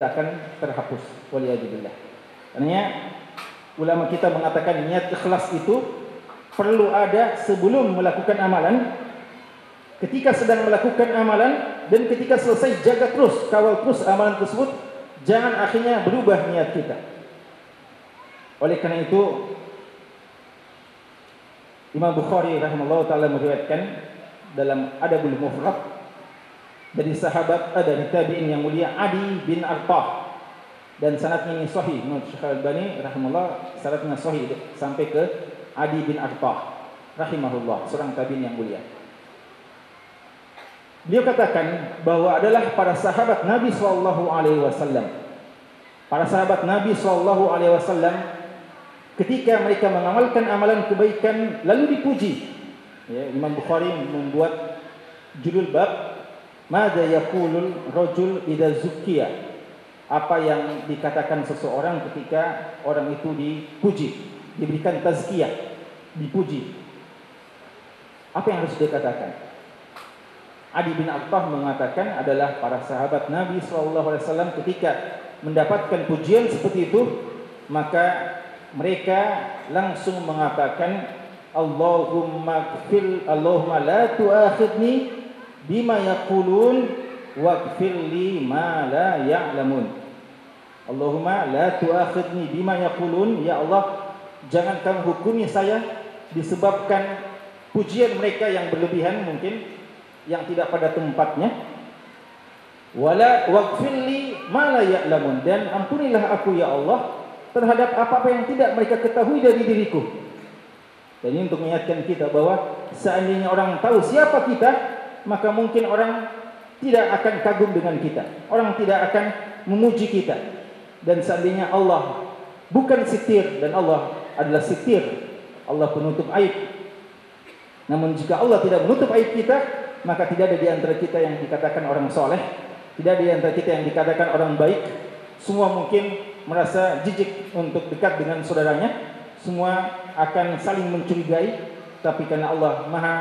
akan terhapus. Waliyadzubillah. Karena ulama kita mengatakan niat ikhlas itu perlu ada sebelum melakukan amalan, ketika sedang melakukan amalan dan ketika selesai jaga terus, kawal terus amalan tersebut, jangan akhirnya berubah niat kita. Oleh karena itu Imam Bukhari rahimahullah taala meriwayatkan dalam Adabul Mufrad dari sahabat ada dari tabi'in yang mulia Adi bin Arqah dan sanadnya ini sahih menurut Syekh Al-Albani rahimahullah sanadnya sahih sampai ke Adi bin Arqah rahimahullah seorang tabi'in yang mulia. Beliau katakan bahwa adalah para sahabat Nabi sallallahu alaihi wasallam. Para sahabat Nabi sallallahu alaihi wasallam ketika mereka mengamalkan amalan kebaikan lalu dipuji. Ya, Imam Bukhari membuat judul bab Mada yaqulul rajul idza zukkiya? Apa yang dikatakan seseorang ketika orang itu dipuji, diberikan tazkiyah, dipuji. Apa yang harus dikatakan? Adi bin Affah mengatakan adalah para sahabat Nabi SAW ketika mendapatkan pujian seperti itu, maka mereka langsung mengatakan Allahumma fil Allahumma la tu'akhidni bima yaqulun waghfir li ma la ya'lamun. Allahumma la tu'akhidni bima yaqulun ya Allah jangan kamu hukumi saya disebabkan pujian mereka yang berlebihan mungkin yang tidak pada tempatnya wala waghfir li ma la ya'lamun dan ampunilah aku ya Allah terhadap apa-apa yang tidak mereka ketahui dari diriku. Dan ini untuk mengingatkan kita bahwa seandainya orang tahu siapa kita, maka mungkin orang tidak akan kagum dengan kita. Orang tidak akan memuji kita. Dan seandainya Allah bukan sitir dan Allah adalah sitir, Allah penutup aib. Namun jika Allah tidak menutup aib kita, maka tidak ada di antara kita yang dikatakan orang soleh, tidak ada di antara kita yang dikatakan orang baik. Semua mungkin merasa jijik untuk dekat dengan saudaranya. Semua akan saling mencurigai, tapi karena Allah Maha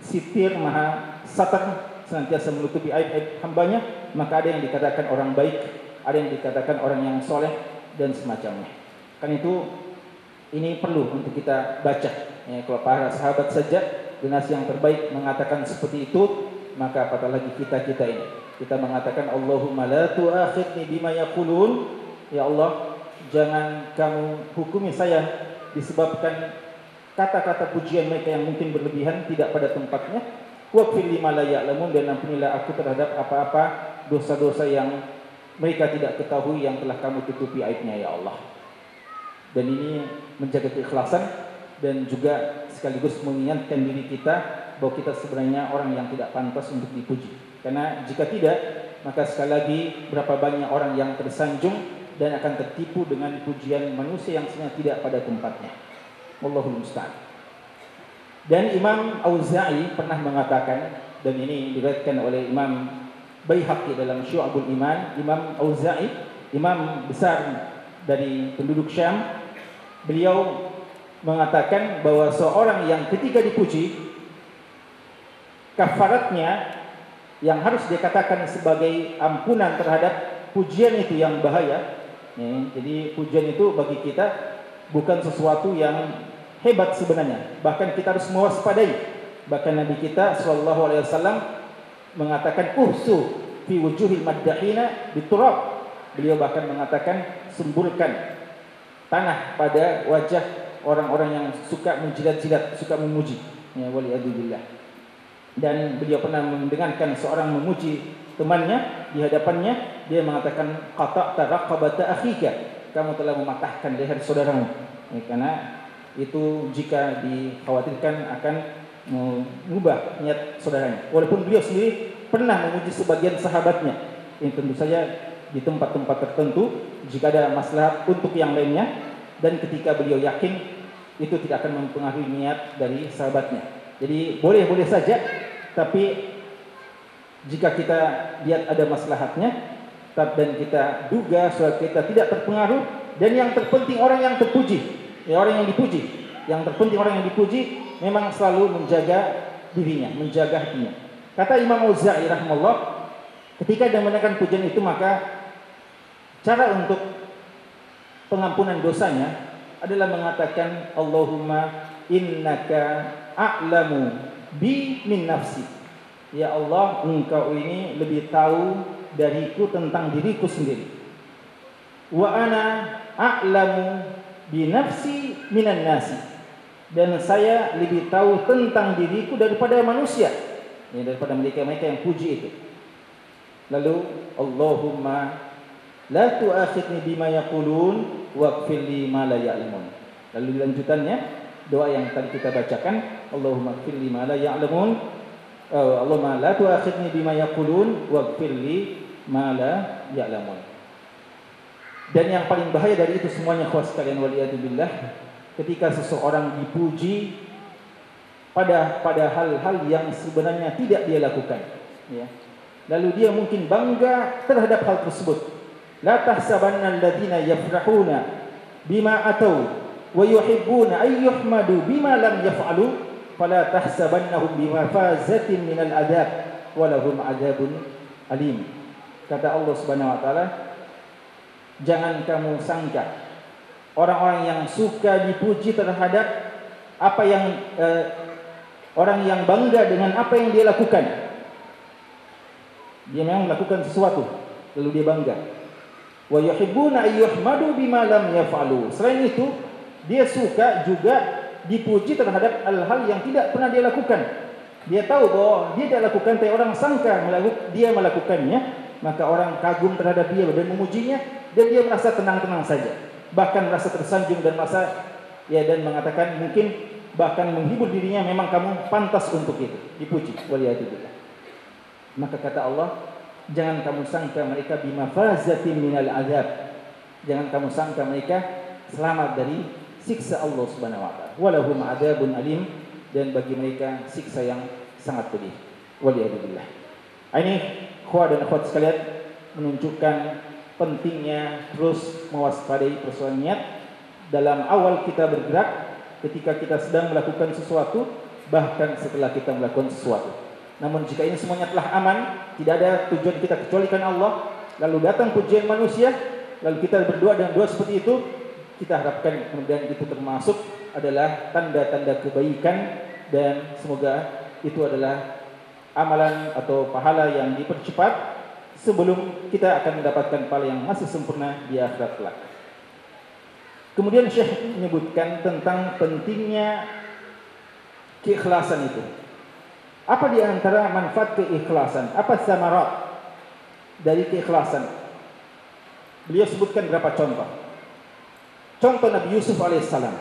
sitir, Maha satar senantiasa menutupi aib-aib hambanya, maka ada yang dikatakan orang baik, ada yang dikatakan orang yang soleh dan semacamnya. Kan itu ini perlu untuk kita baca. Ya, kalau para sahabat saja generasi yang terbaik mengatakan seperti itu, maka apatah lagi kita kita ini. Kita mengatakan Allahumma la tu'akhidni bima yaqulun. Ya Allah, jangan kamu hukumi saya disebabkan kata-kata pujian mereka yang mungkin berlebihan tidak pada tempatnya Waqfir lima la ya'lamun dan ampunilah aku terhadap apa-apa dosa-dosa yang mereka tidak ketahui yang telah kamu tutupi aibnya ya Allah. Dan ini menjaga keikhlasan dan juga sekaligus mengingatkan diri kita bahwa kita sebenarnya orang yang tidak pantas untuk dipuji. Karena jika tidak, maka sekali lagi berapa banyak orang yang tersanjung dan akan tertipu dengan pujian manusia yang sebenarnya tidak pada tempatnya. Allahul musta'an. Dan Imam Auza'i pernah mengatakan dan ini diriwayatkan oleh Imam Baihaqi dalam Syu'abul Iman, Imam Auza'i, imam besar dari penduduk Syam, beliau mengatakan bahwa seorang yang ketika dipuji kafaratnya yang harus dikatakan sebagai ampunan terhadap pujian itu yang bahaya. jadi pujian itu bagi kita bukan sesuatu yang hebat sebenarnya. Bahkan kita harus mewaspadai. Bahkan Nabi kita sallallahu alaihi wasallam mengatakan uhsu fi wujuhil maddahina biturab. Beliau bahkan mengatakan semburkan tanah pada wajah orang-orang yang suka menjilat-jilat, suka memuji. Ya wali adillah. Dan beliau pernah mendengarkan seorang memuji temannya di hadapannya dia mengatakan qata taraqabata akhika kamu telah mematahkan leher saudaramu ya, karena itu jika dikhawatirkan akan mengubah niat saudaranya. Walaupun beliau sendiri pernah memuji sebagian sahabatnya, yang tentu saja di tempat-tempat tertentu jika ada masalah untuk yang lainnya dan ketika beliau yakin itu tidak akan mempengaruhi niat dari sahabatnya. Jadi boleh-boleh saja, tapi jika kita lihat ada maslahatnya dan kita duga surat kita tidak terpengaruh dan yang terpenting orang yang terpuji ya orang yang dipuji. Yang terpenting orang yang dipuji memang selalu menjaga dirinya, menjaga hatinya. Kata Imam Auza'i rahimahullah, ketika dia mendengarkan pujian itu maka cara untuk pengampunan dosanya adalah mengatakan Allahumma innaka a'lamu bi min nafsi. Ya Allah, engkau ini lebih tahu dariku tentang diriku sendiri. Wa ana a'lamu bi nafsi minan nasi. Dan saya lebih tahu tentang diriku daripada manusia. Ya, daripada mereka-mereka yang puji itu. Lalu Allahumma la tu'akhidni bima yaqulun waghfir li ma la ya'lamun. Lalu lanjutannya doa yang tadi kita bacakan Allahumma ighfir li ma la ya'lamun uh, Allahumma la tu'akhidni bima yaqulun waghfir li ma la ya'lamun. Dan yang paling bahaya dari itu semuanya khusus kalian waliyadzubillah ketika seseorang dipuji pada pada hal-hal yang sebenarnya tidak dia lakukan ya. Lalu dia mungkin bangga terhadap hal tersebut. La tahsabanna alladziina yafrahuna bima atau wa yuhibbuna ay yuhmadu bima lam yaf'alu fala tahsabannahum bimafazatin minal adab wa lahum adabun alim. Kata Allah Subhanahu wa taala jangan kamu sangka orang-orang yang suka dipuji terhadap apa yang eh, orang yang bangga dengan apa yang dia lakukan dia memang melakukan sesuatu lalu dia bangga. Wa yuhibbuna ayyuhmadu bima lam yaf'alu. Selain itu, dia suka juga dipuji terhadap hal-hal yang tidak pernah dia lakukan. Dia tahu bahwa dia tidak lakukan tapi orang sangka dia melakukannya, maka orang kagum terhadap dia dan memujinya dan dia merasa tenang-tenang saja. Bahkan merasa tersanjung dan merasa ya dan mengatakan mungkin bahkan menghibur dirinya memang kamu pantas untuk itu dipuji waliyadzubillah maka kata Allah, jangan kamu sangka mereka bimafazatin minal azab. Jangan kamu sangka mereka selamat dari siksa Allah Subhanahu wa taala. Walahum adzabun alim dan bagi mereka siksa yang sangat pedih. Waliyadzubillah. Ini khawat dan akhwat sekalian menunjukkan pentingnya terus mewaspadai persoalan niat dalam awal kita bergerak ketika kita sedang melakukan sesuatu bahkan setelah kita melakukan sesuatu. Namun jika ini semuanya telah aman, tidak ada tujuan kita kecualikan Allah, lalu datang pujian manusia, lalu kita berdoa dengan doa seperti itu, kita harapkan kemudian itu termasuk adalah tanda-tanda kebaikan dan semoga itu adalah amalan atau pahala yang dipercepat sebelum kita akan mendapatkan pahala yang masih sempurna di akhirat kelak. Kemudian Syekh menyebutkan tentang pentingnya keikhlasan itu. Apa di antara manfaat keikhlasan? Apa samarat dari keikhlasan? Beliau sebutkan beberapa contoh. Contoh Nabi Yusuf alaihissalam.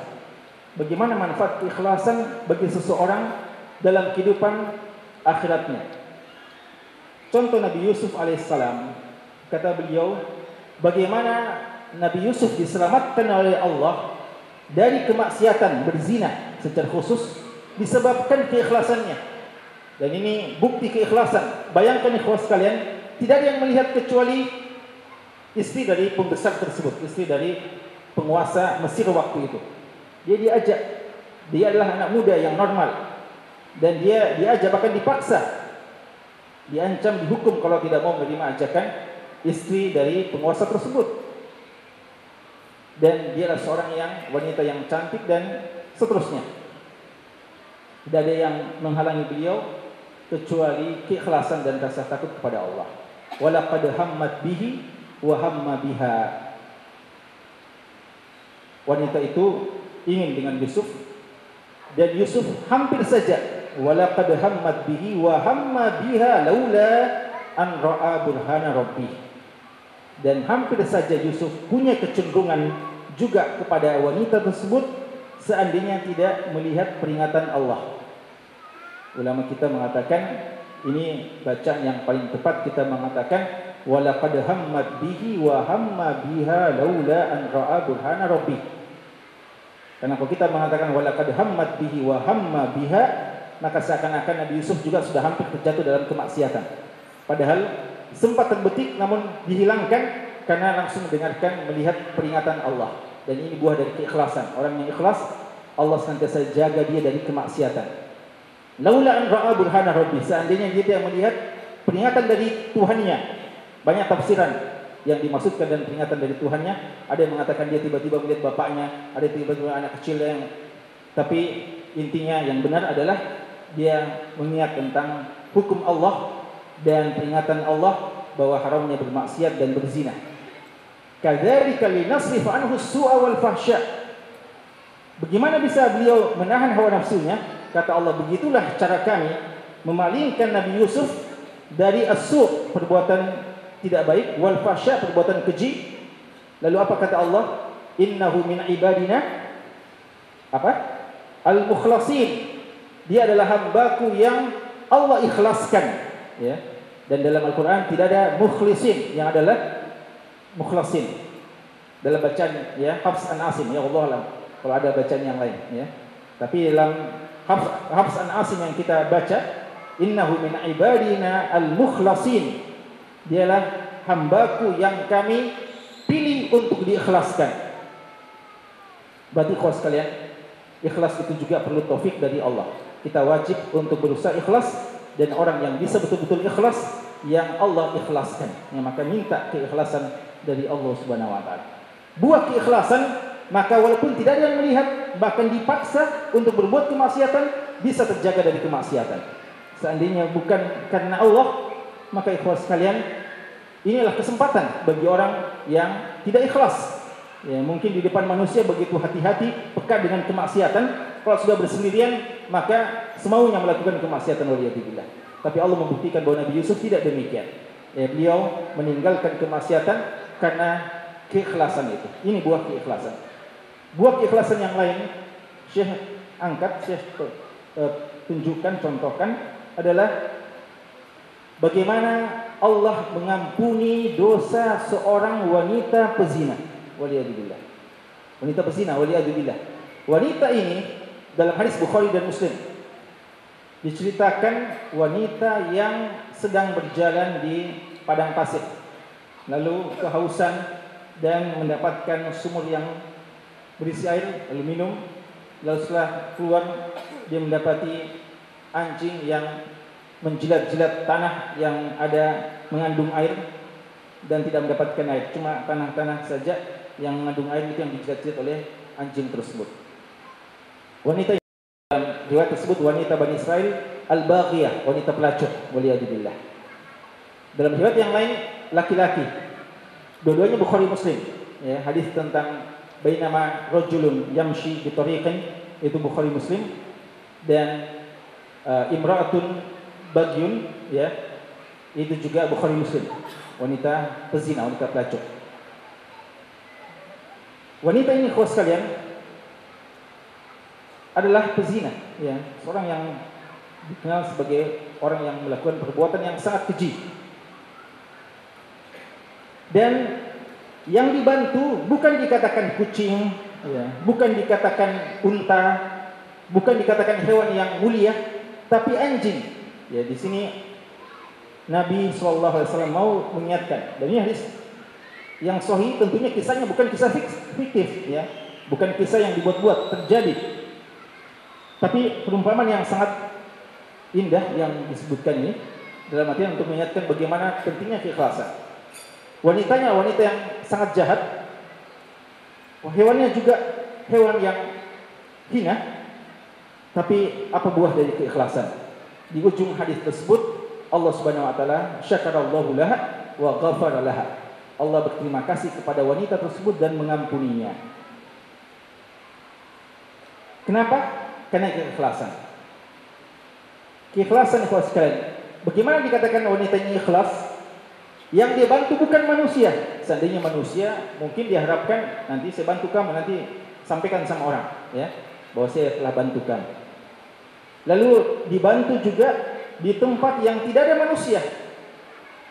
Bagaimana manfaat keikhlasan bagi seseorang dalam kehidupan akhiratnya? Contoh Nabi Yusuf alaihissalam. Kata beliau, bagaimana Nabi Yusuf diselamatkan oleh Allah dari kemaksiatan berzina secara khusus disebabkan keikhlasannya. Dan ini bukti keikhlasan. Bayangkan ikhwas sekalian, tidak ada yang melihat kecuali istri dari pembesar tersebut, istri dari penguasa Mesir waktu itu. Dia diajak, dia adalah anak muda yang normal. Dan dia diajak bahkan dipaksa. Diancam dihukum kalau tidak mau menerima ajakan istri dari penguasa tersebut. Dan dia adalah seorang yang wanita yang cantik dan seterusnya. Tidak ada yang menghalangi beliau kecuali keikhlasan dan rasa takut kepada Allah. Walaqad hammat bihi wa hamma biha. Wanita itu ingin dengan Yusuf dan Yusuf hampir saja walaqad hammat bihi wa hamma biha laula an ra'a burhana rabbih. Dan hampir saja Yusuf punya kecenderungan juga kepada wanita tersebut seandainya tidak melihat peringatan Allah. Ulama kita mengatakan ini bacaan yang paling tepat kita mengatakan walaqad hammat bihi wa hamma biha laula an ra'a burhana rabbi. Karena kalau kita mengatakan walaqad hammat bihi wa hamma biha maka seakan-akan Nabi Yusuf juga sudah hampir terjatuh dalam kemaksiatan. Padahal sempat terbetik namun dihilangkan karena langsung mendengarkan melihat peringatan Allah. Dan ini buah dari keikhlasan. Orang yang ikhlas Allah senantiasa jaga dia dari kemaksiatan. Laula an ra'a burhana rabbi. Seandainya dia tidak melihat peringatan dari Tuhannya. Banyak tafsiran. yang dimaksudkan dan peringatan dari Tuhannya. Ada yang mengatakan dia tiba-tiba melihat bapaknya, ada tiba-tiba anak kecil yang tapi intinya yang benar adalah dia mengingat tentang hukum Allah dan peringatan Allah bahwa haramnya bermaksiat dan berzina. Kadzalika linasrif anhu su'a wal fahsya. Bagaimana bisa beliau menahan hawa nafsunya? Kata Allah, begitulah cara kami memalingkan Nabi Yusuf dari asu perbuatan tidak baik wal fahsya perbuatan keji. Lalu apa kata Allah? Innahu min ibadina apa? Al-mukhlasin. Dia adalah hambaku yang Allah ikhlaskan, ya. Dan dalam Al-Qur'an tidak ada mukhlisin yang adalah mukhlasin. Dalam bacaan ya Hafs an Asim ya Allah alam. Kalau ada bacaan yang lain ya. Tapi dalam Hafs, Hafs an Asim yang kita baca innahu min ibadina al-mukhlasin. Dialah hambaku yang kami pilih untuk diikhlaskan. Berarti kau sekalian, ikhlas itu juga perlu taufik dari Allah. Kita wajib untuk berusaha ikhlas dan orang yang bisa betul-betul ikhlas yang Allah ikhlaskan. Ya, maka minta keikhlasan dari Allah Subhanahu wa taala. Buah keikhlasan maka walaupun tidak ada yang melihat bahkan dipaksa untuk berbuat kemaksiatan bisa terjaga dari kemaksiatan. Seandainya bukan karena Allah maka ikhlas sekalian inilah kesempatan bagi orang yang tidak ikhlas. Ya, mungkin di depan manusia begitu hati-hati pekat dengan kemaksiatan kalau sudah bersendirian maka semaunya melakukan kemaksiatan waliyadzubillah. Tapi Allah membuktikan bahwa Nabi Yusuf tidak demikian. Ya, beliau meninggalkan kemaksiatan karena keikhlasan itu. Ini buah keikhlasan. Buah keikhlasan yang lain Syekh angkat, Syekh uh, tunjukkan, contohkan adalah bagaimana Allah mengampuni dosa seorang wanita pezina. Waliyadzubillah. Wanita pezina, waliyadzubillah. Wanita ini dalam hadis Bukhari dan Muslim. Diceritakan wanita yang sedang berjalan di padang pasir. Lalu kehausan dan mendapatkan sumur yang berisi air lalu minum. Lalu setelah keluar dia mendapati anjing yang menjilat-jilat tanah yang ada mengandung air dan tidak mendapatkan air. Cuma tanah-tanah saja yang mengandung air itu yang dijilat-jilat oleh anjing tersebut Wanita yang dalam riwayat tersebut wanita Bani Israel al-baghiyah, wanita pelacur, waliyadzubillah. Dalam riwayat yang lain laki-laki. Dua-duanya Bukhari Muslim. Ya, hadis tentang bainama rajulun yamshi bi tariqin itu Bukhari Muslim dan uh, imra'atun bagyun ya itu juga Bukhari Muslim. Wanita pezina, wanita pelacur. Wanita ini khusus sekalian adalah pezina, ya, seorang yang dikenal sebagai orang yang melakukan perbuatan yang sangat keji. Dan yang dibantu bukan dikatakan kucing, ya, bukan dikatakan unta, bukan dikatakan hewan yang mulia, tapi anjing. Ya, di sini Nabi SAW mau mengingatkan. Dan ini hadis yang sahih tentunya kisahnya bukan kisah fiktif, ya, bukan kisah yang dibuat-buat terjadi tapi perumpamaan yang sangat indah yang disebutkan ini dalam artian untuk mengingatkan bagaimana pentingnya keikhlasan. Wanitanya wanita yang sangat jahat. Hewannya juga hewan yang hina. Tapi apa buah dari keikhlasan? Di ujung hadis tersebut Allah Subhanahu wa taala syakarallahu laha wa ghafara laha. Allah berterima kasih kepada wanita tersebut dan mengampuninya. Kenapa? Karena keikhlasan. Keikhlasan ikhlas sekalian. Bagaimana dikatakan wanita ini ikhlas? Yang dia bantu bukan manusia. Seandainya manusia, mungkin diharapkan nanti saya bantu kamu, nanti sampaikan sama orang, ya, bahwa saya telah bantu kamu. Lalu dibantu juga di tempat yang tidak ada manusia.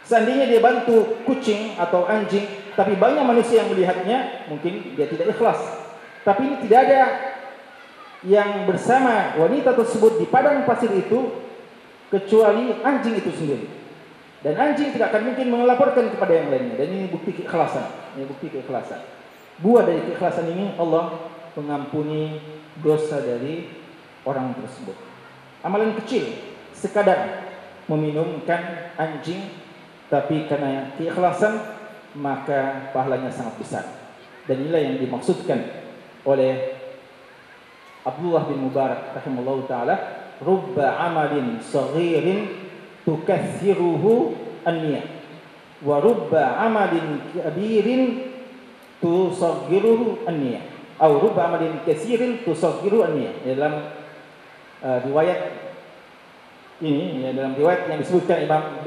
Seandainya dia bantu kucing atau anjing, tapi banyak manusia yang melihatnya, mungkin dia tidak ikhlas. Tapi ini tidak ada yang bersama wanita tersebut di padang pasir itu kecuali anjing itu sendiri. Dan anjing tidak akan mungkin melaporkan kepada yang lainnya. Dan ini bukti keikhlasan. Ini bukti keikhlasan. Buah dari keikhlasan ini Allah mengampuni dosa dari orang tersebut. Amalan kecil sekadar meminumkan anjing tapi karena keikhlasan maka pahalanya sangat besar. Dan inilah yang dimaksudkan oleh Abdullah bin Mubarak rahimahullah taala, "Rubba amalin saghirin tukatsiruhu an-niyah wa rubba amalin kabirin tusaggiruhu an-niyah." Atau rubba amalin katsirin tusaggiruhu an-niyah. Dalam uh, riwayat ini ya, dalam riwayat yang disebutkan Imam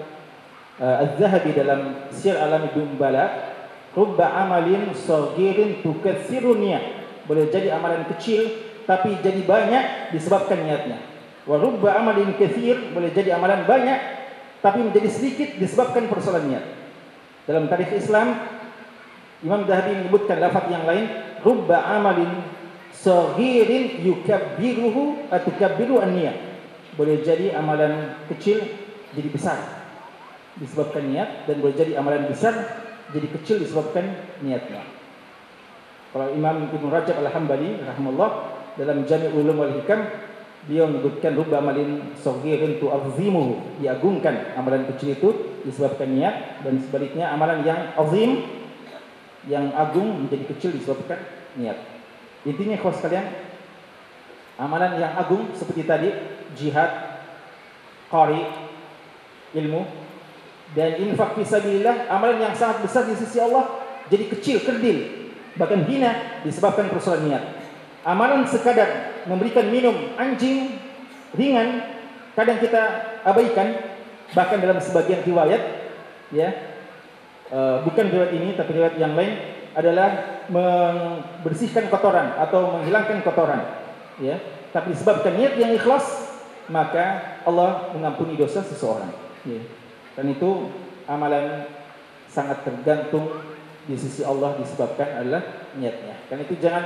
uh, Az-Zahabi dalam Sir Alam Dumbala, rubba amalin saghirin tukatsiruhu niyah. Boleh jadi amalan kecil tapi jadi banyak disebabkan niatnya. Wa rubba amalin katsir boleh jadi amalan banyak tapi menjadi sedikit disebabkan persoalan niat. Dalam tarikh Islam Imam Zahabi menyebutkan lafaz yang lain rubba amalin saghirin yukabbiruhu atau tukabbiru an-niyah. Boleh jadi amalan kecil jadi besar disebabkan niat dan boleh jadi amalan besar jadi kecil disebabkan niatnya. Kalau Imam Ibn Rajab Al-Hambali rahimahullah dalam Jami' Ulum wal Hikam beliau menyebutkan rubba amalin saghirin tu'azzimuhu diagungkan amalan kecil itu disebabkan niat dan sebaliknya amalan yang azim yang agung menjadi kecil disebabkan niat. Intinya kau sekalian amalan yang agung seperti tadi jihad, qari, ilmu dan infak fisabilillah amalan yang sangat besar di sisi Allah jadi kecil, kerdil bahkan hina disebabkan persoalan niat. Amalan sekadar memberikan minum anjing ringan kadang kita abaikan bahkan dalam sebagian riwayat ya. Uh, bukan riwayat ini tapi riwayat yang lain adalah membersihkan kotoran atau menghilangkan kotoran ya. Tapi disebabkan niat yang ikhlas maka Allah mengampuni dosa seseorang ya. dan itu amalan sangat tergantung di sisi Allah disebabkan adalah niatnya. Dan itu jangan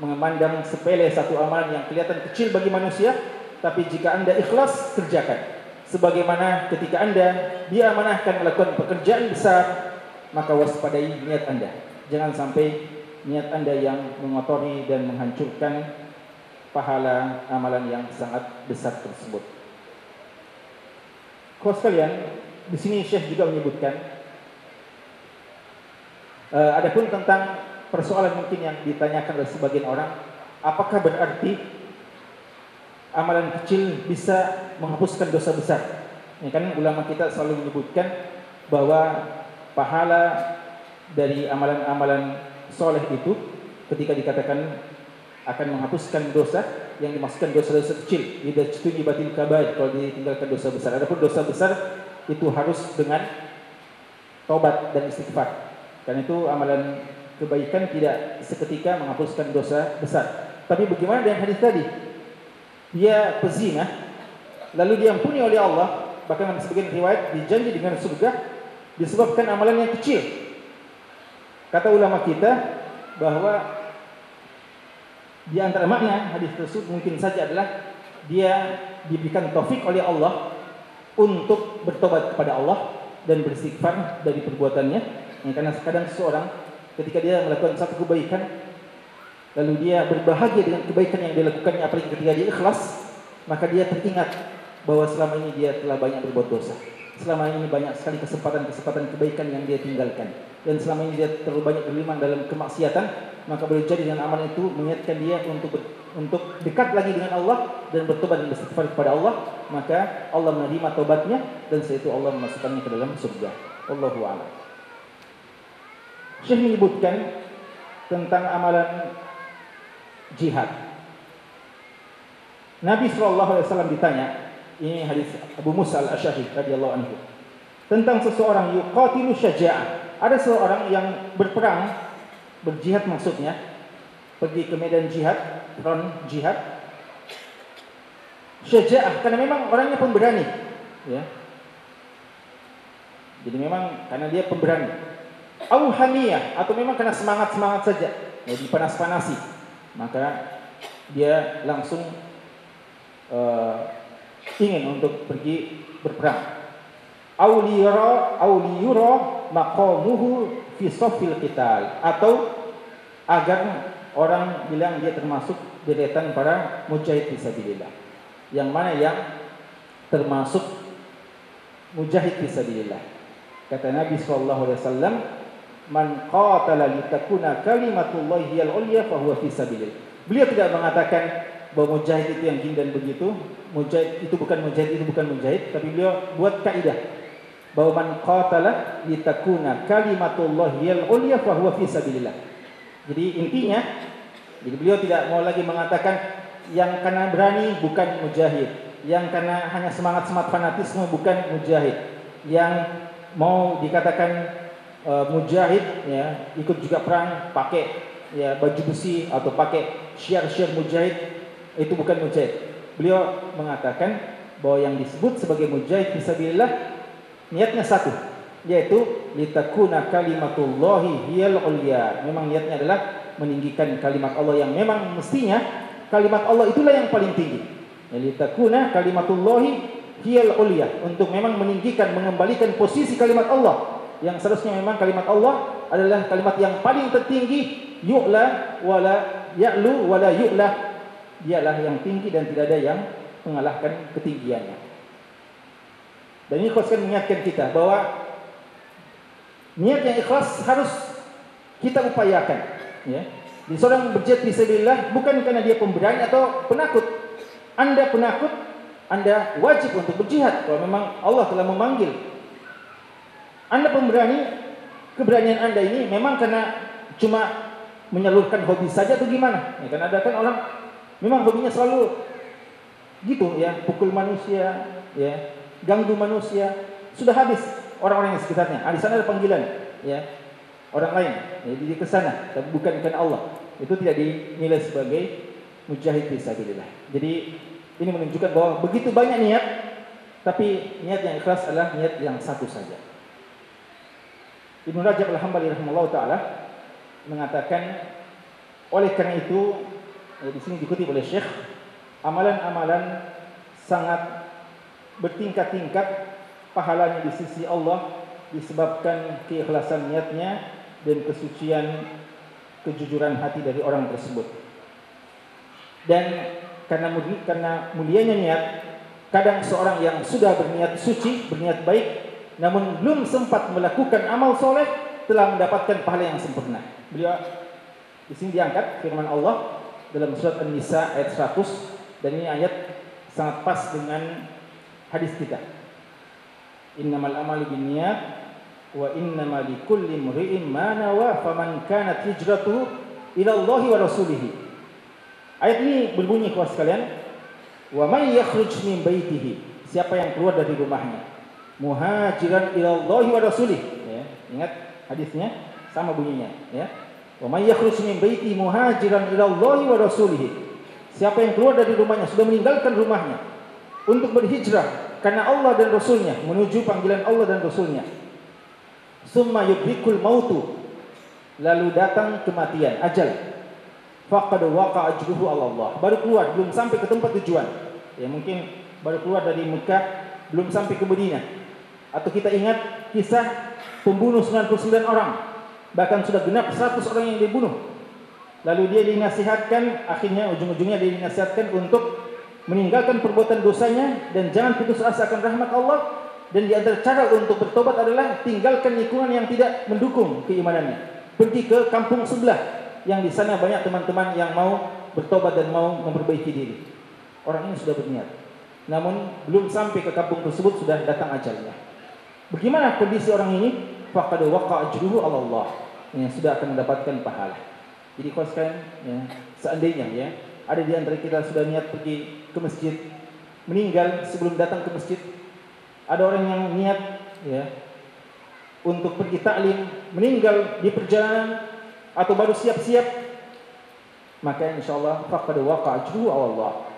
memandang sepele satu amalan yang kelihatan kecil bagi manusia, tapi jika Anda ikhlas kerjakan. Sebagaimana ketika Anda diamanahkan melakukan pekerjaan besar, maka waspadai niat Anda. Jangan sampai niat Anda yang mengotori dan menghancurkan pahala amalan yang sangat besar tersebut. Kau sekalian, di sini Syekh juga menyebutkan uh, adapun tentang persoalan mungkin yang ditanyakan oleh sebagian orang, apakah berarti amalan kecil bisa menghapuskan dosa besar? Ya kan ulama kita selalu menyebutkan bahwa pahala dari amalan-amalan soleh itu ketika dikatakan akan menghapuskan dosa yang dimaksudkan dosa-dosa kecil tidak setuju batil kabair kalau ditinggalkan dosa besar. Adapun dosa besar itu harus dengan tobat dan istighfar. Karena itu amalan kebaikan tidak seketika menghapuskan dosa besar. Tapi bagaimana dengan hadis tadi? Dia pezina, lalu diampuni oleh Allah, bahkan sebagian riwayat dijanji dengan surga disebabkan amalan yang kecil. Kata ulama kita bahwa di antara makna hadis tersebut mungkin saja adalah dia diberikan taufik oleh Allah untuk bertobat kepada Allah dan beristighfar dari perbuatannya. Ya, karena kadang seorang ketika dia melakukan satu kebaikan lalu dia berbahagia dengan kebaikan yang dilakukannya apalagi ketika dia ikhlas maka dia teringat bahwa selama ini dia telah banyak berbuat dosa. Selama ini banyak sekali kesempatan-kesempatan kebaikan yang dia tinggalkan. Dan selama ini dia terlalu banyak berlimang dalam kemaksiatan maka boleh jadi dengan amal itu mengingatkan dia untuk untuk dekat lagi dengan Allah dan bertobat dan beristighfar kepada Allah maka Allah menerima tobatnya dan setelah itu Allah memasukkannya ke dalam surga. Allahu a'lam Syekh menyebutkan tentang amalan jihad. Nabi SAW ditanya, ini hadis Abu Musa al-Ashari radhiyallahu anhu, tentang seseorang yuqatilu syaja'ah. Ada seseorang yang berperang, berjihad maksudnya, pergi ke medan jihad, front jihad. Syaja'ah, karena memang orangnya pemberani. Ya. Jadi memang karena dia pemberani auhamiyah atau memang kena semangat-semangat saja, ya dipanas-panasi, maka dia langsung uh, ingin untuk pergi berperang. Auliyura auliyura maqamuhu fi safil qital atau agar orang bilang dia termasuk deretan para mujahid fisabilillah. Yang mana yang termasuk mujahid fisabilillah. Kata Nabi sallallahu alaihi wasallam, man qatala litakuna kalimatullahi hiyal ulya fa huwa fi sabilillah. Beliau tidak mengatakan bahwa mujahid itu yang gini dan begitu, mujahid itu bukan mujahid itu bukan mujahid, tapi beliau buat kaidah bahwa man qatala litakuna kalimatullahi hiyal ulya fa huwa fi sabilillah. Jadi intinya jadi beliau tidak mau lagi mengatakan yang karena berani bukan mujahid, yang karena hanya semangat-semangat fanatisme bukan mujahid, yang mau dikatakan uh, mujahid ya ikut juga perang pakai ya baju besi atau pakai syiar-syiar mujahid itu bukan mujahid. Beliau mengatakan bahwa yang disebut sebagai mujahid fisabilillah niatnya satu yaitu litakuna kalimatullahi hiyal ulya. Memang niatnya adalah meninggikan kalimat Allah yang memang mestinya kalimat Allah itulah yang paling tinggi. Ya, litakuna kalimatullahi hiyal ulya untuk memang meninggikan mengembalikan posisi kalimat Allah yang seharusnya memang kalimat Allah adalah kalimat yang paling tertinggi. Yu'la wala ya'lu wala yu'la. Dialah yang tinggi dan tidak ada yang mengalahkan ketinggiannya. Dan ini khususkan mengingatkan kita bahwa niat yang ikhlas harus kita upayakan ya. Di seorang berjihad fisabilillah bukan karena dia pemberani atau penakut. Anda penakut anda wajib untuk berjihad. Kalau memang Allah telah memanggil anda pemberani, keberanian Anda ini memang karena cuma menyalurkan hobi saja atau gimana? Ya, kan ada kan orang memang hobinya selalu gitu ya, pukul manusia, ya, ganggu manusia. Sudah habis orang-orang yang sekitarnya. Ah, di sana ada panggilan, ya, orang lain. Ya, jadi ke sana, tapi bukan karena Allah. Itu tidak dinilai sebagai mujahid fisabilillah. Jadi ini menunjukkan bahwa begitu banyak niat, tapi niat yang ikhlas adalah niat yang satu saja. Ibnu Rajab Al-Hambali rahimahullah taala mengatakan oleh karena itu ya di sini dikutip oleh Syekh amalan-amalan sangat bertingkat-tingkat pahalanya di sisi Allah disebabkan keikhlasan niatnya dan kesucian kejujuran hati dari orang tersebut. Dan karena karena mulianya niat, kadang seorang yang sudah berniat suci, berniat baik namun belum sempat melakukan amal soleh telah mendapatkan pahala yang sempurna. Beliau di sini diangkat firman Allah dalam surat An-Nisa ayat 100 dan ini ayat sangat pas dengan hadis kita. Innamal amalu binniyat wa innamal likulli imri'in ma nawa faman kanat hijratuhu ila Allah wa rasulih. Ayat ini berbunyi kepada sekalian, wa may yakhruj min baitihi. Siapa yang keluar dari rumahnya muhajiran ilallahi wa rasulih. Ya ingat hadisnya? Sama bunyinya ya. Wa may yakhruj min baiti muhajiran ilallahi wa rasulih. Siapa yang keluar dari rumahnya sudah meninggalkan rumahnya untuk berhijrah karena Allah dan Rasulnya menuju panggilan Allah dan Rasulnya. Summa yudrikul mautu lalu datang kematian ajal. Faqad waqa ajruhu Allah. Baru keluar belum sampai ke tempat tujuan. Ya mungkin baru keluar dari Mekah belum sampai ke Madinah atau kita ingat kisah pembunuh 99 orang. Bahkan sudah genap 100 orang yang dibunuh. Lalu dia dinasihatkan akhirnya ujung-ujungnya dia dinasihatkan untuk meninggalkan perbuatan dosanya dan jangan putus asa akan rahmat Allah. Dan di antara cara untuk bertobat adalah tinggalkan lingkungan yang tidak mendukung keimanannya. Pergi ke kampung sebelah yang di sana banyak teman-teman yang mau bertobat dan mau memperbaiki diri. Orang ini sudah berniat. Namun belum sampai ke kampung tersebut sudah datang ajalnya Bagaimana kondisi orang ini? Faqad waqa ajruhu Allah. Yang sudah akan mendapatkan pahala. Jadi kalau sekarang ya, seandainya ya ada di antara kita sudah niat pergi ke masjid, meninggal sebelum datang ke masjid, ada orang yang niat ya untuk pergi taklim, meninggal di perjalanan atau baru siap-siap, maka insya Allah faqad waqa ajruhu Allah.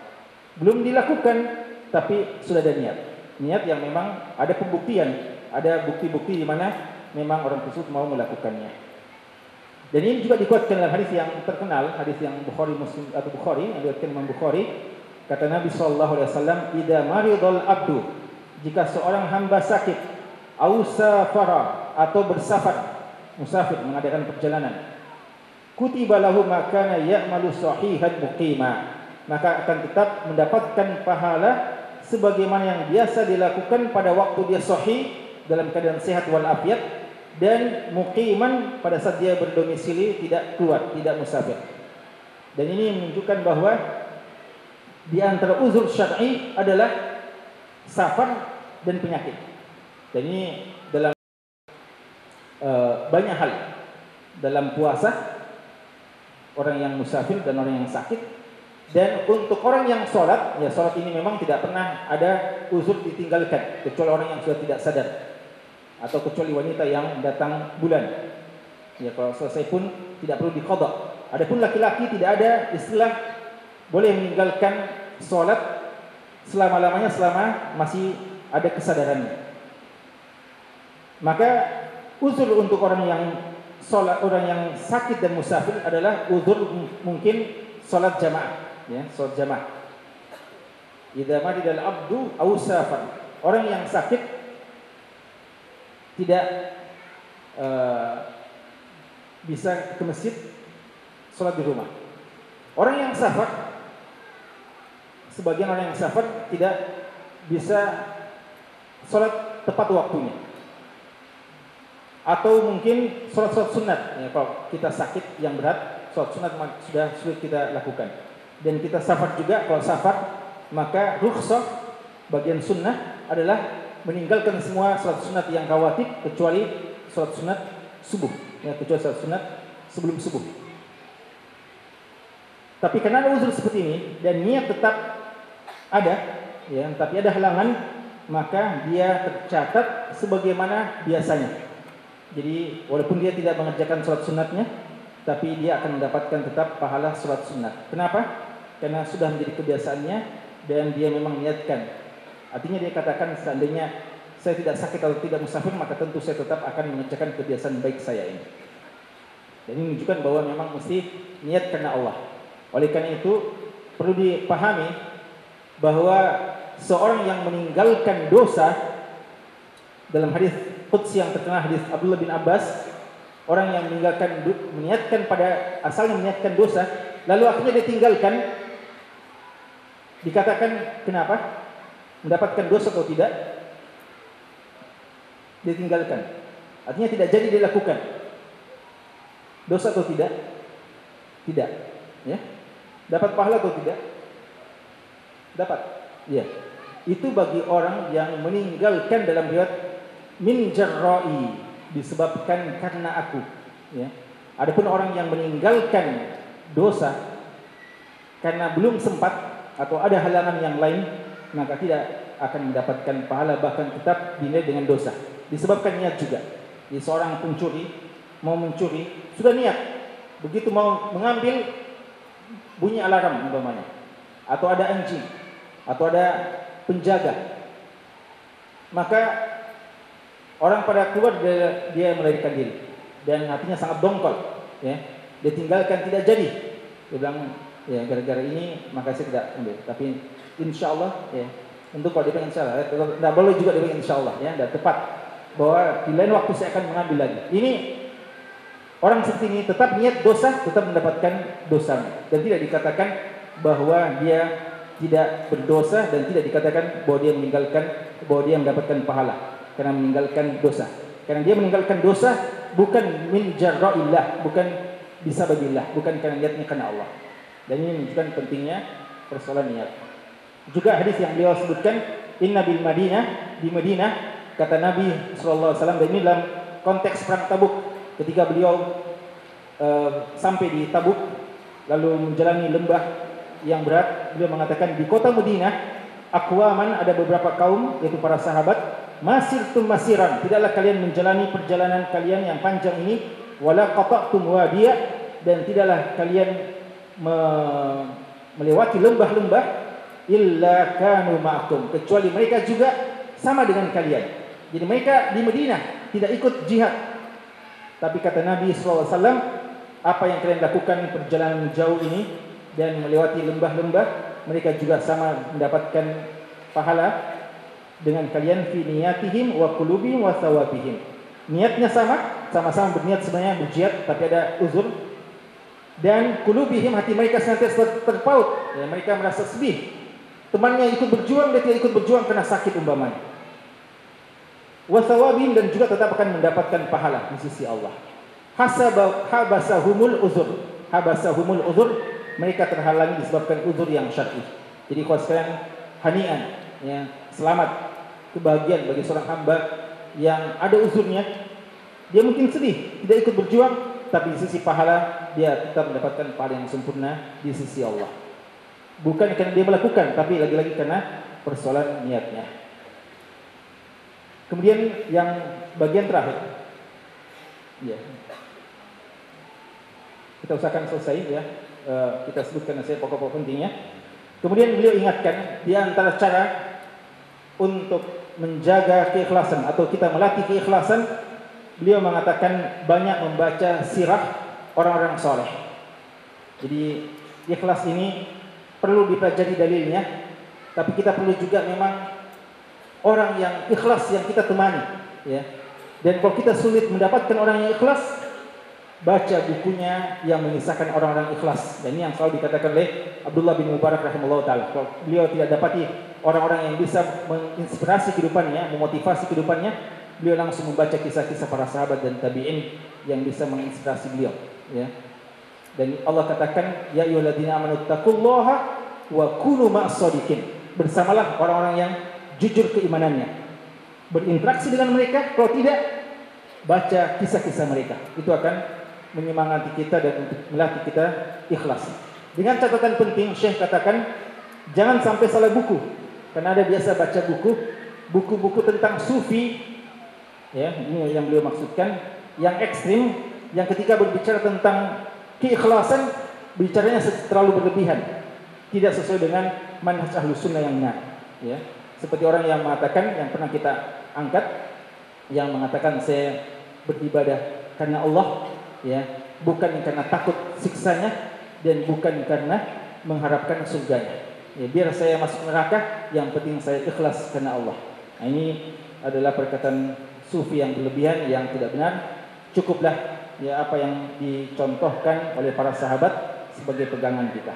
Belum dilakukan tapi sudah ada niat. Niat yang memang ada pembuktian ada bukti-bukti di mana memang orang tersebut mau melakukannya. Dan ini juga dikuatkan dalam hadis yang terkenal, hadis yang Bukhari Muslim atau Bukhari yang diriwayatkan Imam Bukhari, kata Nabi sallallahu alaihi wasallam, "Idza maridul abdu" jika seorang hamba sakit, au safara atau bersafar, musafir mengadakan perjalanan, kutiba lahu makana ya'malu sahihan muqima, maka akan tetap mendapatkan pahala sebagaimana yang biasa dilakukan pada waktu dia sahih dalam keadaan sehat wal afiat dan muqiman pada saat dia berdomisili tidak keluar, tidak musafir. Dan ini menunjukkan bahwa di antara uzur syar'i adalah safar dan penyakit. Dan ini dalam uh, banyak hal dalam puasa orang yang musafir dan orang yang sakit dan untuk orang yang sholat ya sholat ini memang tidak pernah ada uzur ditinggalkan kecuali orang yang sudah tidak sadar atau kecuali wanita yang datang bulan. Ya kalau selesai pun tidak perlu dikodok. Adapun laki-laki tidak ada istilah boleh meninggalkan sholat selama-lamanya selama masih ada kesadarannya. Maka uzur untuk orang yang sholat orang yang sakit dan musafir adalah uzur mungkin sholat jamaah, ya sholat jamaah. Idza madidal abdu aw Orang yang sakit tidak uh, bisa ke masjid sholat di rumah. Orang yang safar, sebagian orang yang safar tidak bisa sholat tepat waktunya. Atau mungkin sholat-sholat sunat. Ya, kalau kita sakit yang berat, sholat sunat sudah sulit kita lakukan. Dan kita safar juga, kalau safar, maka rukhsah bagian sunnah adalah meninggalkan semua salat sunat yang rawatib kecuali salat sunat subuh. Ya kecuali salat sunat sebelum subuh. Tapi karena ada uzur seperti ini dan niat tetap ada ya tapi ada halangan maka dia tercatat sebagaimana biasanya. Jadi walaupun dia tidak mengerjakan salat sunatnya tapi dia akan mendapatkan tetap pahala salat sunat. Kenapa? Karena sudah menjadi kebiasaannya dan dia memang niatkan Artinya dia katakan seandainya saya tidak sakit atau tidak musafir maka tentu saya tetap akan mengerjakan kebiasaan baik saya ini. Dan ini menunjukkan bahwa memang mesti niat karena Allah. Oleh karena itu perlu dipahami bahwa seorang yang meninggalkan dosa dalam hadis Qudsi yang terkenal hadis Abdullah bin Abbas orang yang meninggalkan meniatkan pada asalnya meniatkan dosa lalu akhirnya dia tinggalkan dikatakan kenapa mendapatkan dosa atau tidak ditinggalkan. Artinya tidak jadi dilakukan. Dosa atau tidak? Tidak. Ya. Dapat pahala atau tidak? Dapat. Ya. Itu bagi orang yang meninggalkan dalam riwayat min jarra'i disebabkan karena aku. Ya. Adapun orang yang meninggalkan dosa karena belum sempat atau ada halangan yang lain maka tidak akan mendapatkan pahala bahkan tetap dinilai dengan dosa. Disebabkan niat juga. Jadi seorang pencuri mau mencuri sudah niat. Begitu mau mengambil bunyi alarm umpamanya atau ada anjing atau ada penjaga maka orang pada keluar dia, dia melarikan diri dan hatinya sangat dongkol ya dia tinggalkan tidak jadi dia bilang ya gara-gara ini maka saya tidak ambil. Tapi insya Allah ya untuk kalau dia insya Allah ya, tidak boleh juga dia insya Allah ya. Tidak tepat bahwa di lain waktu saya akan mengambil lagi. Ini orang seperti ini tetap niat dosa tetap mendapatkan dosa. Dan tidak dikatakan bahwa dia tidak berdosa dan tidak dikatakan bahwa dia meninggalkan bahwa dia mendapatkan pahala. Karena meninggalkan dosa. Karena dia meninggalkan dosa bukan min jarra'illah bukan bisa bagilah bukan karena niatnya karena Allah dan ini menunjukkan pentingnya persoalan niat. Juga hadis yang beliau sebutkan inna bil Madinah di Madinah kata Nabi wasallam dan ini dalam konteks perang Tabuk. Ketika beliau uh, sampai di Tabuk lalu menjalani lembah yang berat beliau mengatakan di kota Madinah akwaman ada beberapa kaum yaitu para sahabat masir tum masiran. Tidaklah kalian menjalani perjalanan kalian yang panjang ini wala qata'tum wadiya dan tidaklah kalian me melewati lembah-lembah illa kanu ma'akum kecuali mereka juga sama dengan kalian. Jadi mereka di Madinah tidak ikut jihad. Tapi kata Nabi SAW, apa yang kalian lakukan perjalanan jauh ini dan melewati lembah-lembah, mereka juga sama mendapatkan pahala dengan kalian fi niyatihim wa qulubihim wa thawabihim. Niatnya sama, sama-sama berniat sebenarnya berjihad tapi ada uzur dan qulubihim hati mereka senantiasa terpaut ya, mereka merasa sedih Temannya ikut berjuang, dia tidak ikut berjuang karena sakit umpamanya. wasawabin dan juga tetap akan mendapatkan pahala di sisi Allah. Hasaba habasahumul uzur. Habasahumul uzur mereka terhalangi disebabkan uzur yang syar'i. Jadi kalau sekalian hanian ya, selamat kebahagiaan bagi seorang hamba yang ada uzurnya. Dia mungkin sedih, tidak ikut berjuang, tapi di sisi pahala dia tetap mendapatkan pahala yang sempurna di sisi Allah. Bukan karena dia melakukan, tapi lagi-lagi karena persoalan niatnya. Kemudian yang bagian terakhir. Ya. Kita usahakan selesai ya. Uh, kita sebutkan saya pokok-pokok pentingnya. Kemudian beliau ingatkan di antara cara untuk menjaga keikhlasan atau kita melatih keikhlasan, beliau mengatakan banyak membaca sirah orang-orang soleh. Jadi ikhlas ini perlu dipelajari dalilnya, tapi kita perlu juga memang orang yang ikhlas yang kita temani ya. Dan kalau kita sulit mendapatkan orang yang ikhlas baca bukunya yang mengisahkan orang-orang ikhlas. Dan ini yang selalu dikatakan oleh Abdullah bin Mubarak rahimahullah taala. Kalau beliau tidak dapati orang-orang yang bisa menginspirasi kehidupannya memotivasi kehidupannya beliau langsung membaca kisah-kisah para sahabat dan tabi'in yang bisa menginspirasi beliau ya dan Allah katakan ya ayyuhalladzina amanu taqullaha wa kunu ma'as bersamalah orang-orang yang jujur keimanannya. Berinteraksi dengan mereka, kalau tidak baca kisah-kisah mereka. Itu akan menyemangati kita dan melatih kita ikhlas. Dengan catatan penting, Syekh katakan jangan sampai salah buku. Karena ada biasa baca buku, buku-buku tentang sufi ya, ini yang beliau maksudkan, yang ekstrim, yang ketika berbicara tentang keikhlasan bicaranya terlalu berlebihan. Tidak sesuai dengan manhaj ahlus sunnah yang benar. Ya. Seperti orang yang mengatakan yang pernah kita angkat yang mengatakan saya beribadah karena Allah ya, bukan karena takut siksanya dan bukan karena mengharapkan surganya. Ya, biar saya masuk neraka, yang penting saya ikhlas karena Allah. Nah, ini adalah perkataan sufi yang berlebihan yang tidak benar. Cukuplah ya apa yang dicontohkan oleh para sahabat sebagai pegangan kita.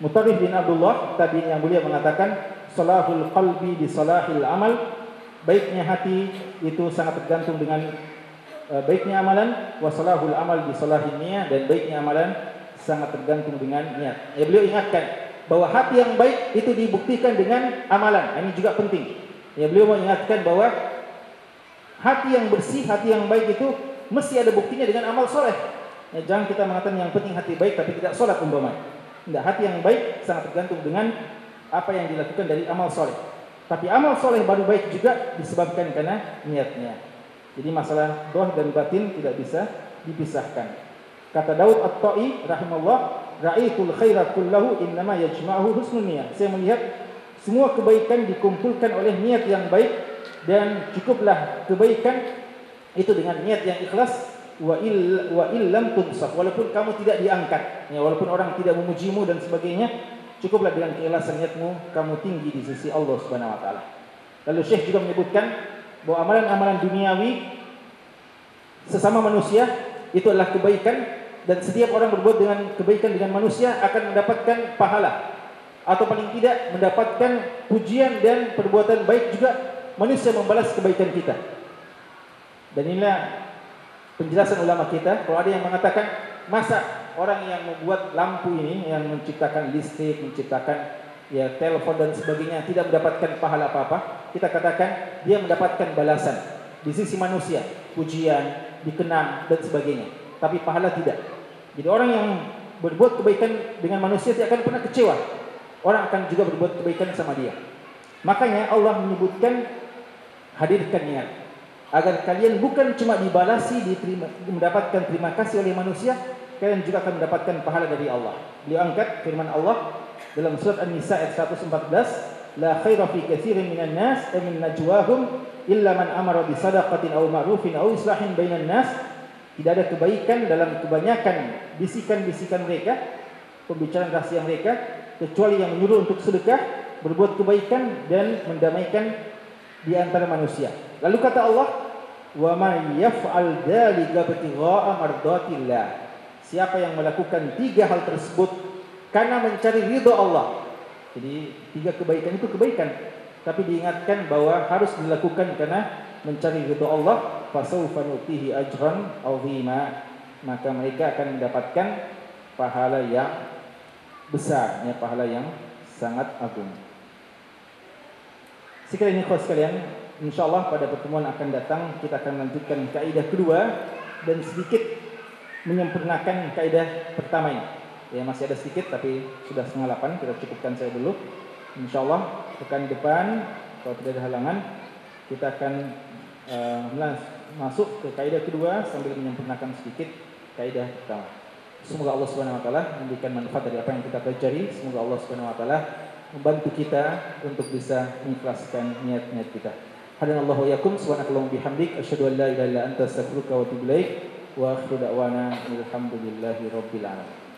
Mutarif bin Abdullah tadi yang mulia mengatakan salahul qalbi bi salahil amal baiknya hati itu sangat tergantung dengan uh, baiknya amalan wa salahul amal bi salahin niat dan baiknya amalan sangat tergantung dengan niat. Ya beliau ingatkan bahwa hati yang baik itu dibuktikan dengan amalan. Ini juga penting. Ya beliau mengingatkan bahwa hati yang bersih, hati yang baik itu mesti ada buktinya dengan amal soleh. Ya, jangan kita mengatakan yang penting hati baik tapi tidak sholat umpama. Tidak, hati yang baik sangat tergantung dengan apa yang dilakukan dari amal soleh. Tapi amal soleh baru baik juga disebabkan karena niatnya. Jadi masalah doh dan batin tidak bisa dipisahkan. Kata Daud At-Ta'i rahimahullah, "Ra'aitul khaira kullahu innama yajma'uhu husnul niyyah." Saya melihat semua kebaikan dikumpulkan oleh niat yang baik dan cukuplah kebaikan itu dengan niat yang ikhlas. Wa il wa illam tunsaf. Walaupun kamu tidak diangkat ya walaupun orang tidak memujimu dan sebagainya Cukuplah dengan keikhlasan niatmu kamu tinggi di sisi Allah Subhanahu wa taala. Lalu Syekh juga menyebutkan bahwa amalan-amalan duniawi sesama manusia itu adalah kebaikan dan setiap orang berbuat dengan kebaikan dengan manusia akan mendapatkan pahala. Atau paling tidak mendapatkan pujian dan perbuatan baik juga manusia membalas kebaikan kita. Dan inilah penjelasan ulama kita. Kalau ada yang mengatakan masa orang yang membuat lampu ini yang menciptakan listrik, menciptakan ya telepon dan sebagainya tidak mendapatkan pahala apa-apa, kita katakan dia mendapatkan balasan di sisi manusia, pujian, dikenang dan sebagainya. Tapi pahala tidak. Jadi orang yang berbuat kebaikan dengan manusia tidak akan pernah kecewa. Orang akan juga berbuat kebaikan sama dia. Makanya Allah menyebutkan hadirkan niat agar kalian bukan cuma dibalasi diterima, mendapatkan terima kasih oleh manusia kalian juga akan mendapatkan pahala dari Allah. Beliau angkat firman Allah dalam surat An-Nisa ayat 114, la khaira fi katsirin minan nas min najwahum illa man amara bi sadaqatin aw ma'rufin aw islahin bainan nas. Tidak ada kebaikan dalam kebanyakan bisikan-bisikan mereka, pembicaraan rahasia mereka, kecuali yang menyuruh untuk sedekah, berbuat kebaikan dan mendamaikan di antara manusia. Lalu kata Allah, "Wa may yaf'al dzalika ibtigha'a mardatillah." Siapa yang melakukan tiga hal tersebut karena mencari ridho Allah. Jadi tiga kebaikan itu kebaikan. tapi diingatkan bahwa harus dilakukan karena mencari ridho Allah fasawfa nutihi ajran azima maka mereka akan mendapatkan pahala yang besar ya pahala yang sangat agung ini khos sekalian insyaallah pada pertemuan akan datang kita akan lanjutkan kaidah kedua dan sedikit menyempurnakan kaidah pertama ini ya masih ada sedikit tapi sudah setengah delapan kita cukupkan saya dulu insyaallah pekan depan kalau tidak ada halangan kita akan uh, masuk ke kaidah kedua sambil menyempurnakan sedikit kaidah pertama. Semoga Allah Subhanahu wa taala memberikan manfaat dari apa yang kita pelajari. Semoga Allah Subhanahu wa taala membantu kita untuk bisa mengikhlaskan niat-niat kita. Hadanallahu yakum subhanakallahumma bihamdik asyhadu an la ilaha illa anta astaghfiruka wa atubu ilaik wa akhiru da'wana alhamdulillahi rabbil alamin.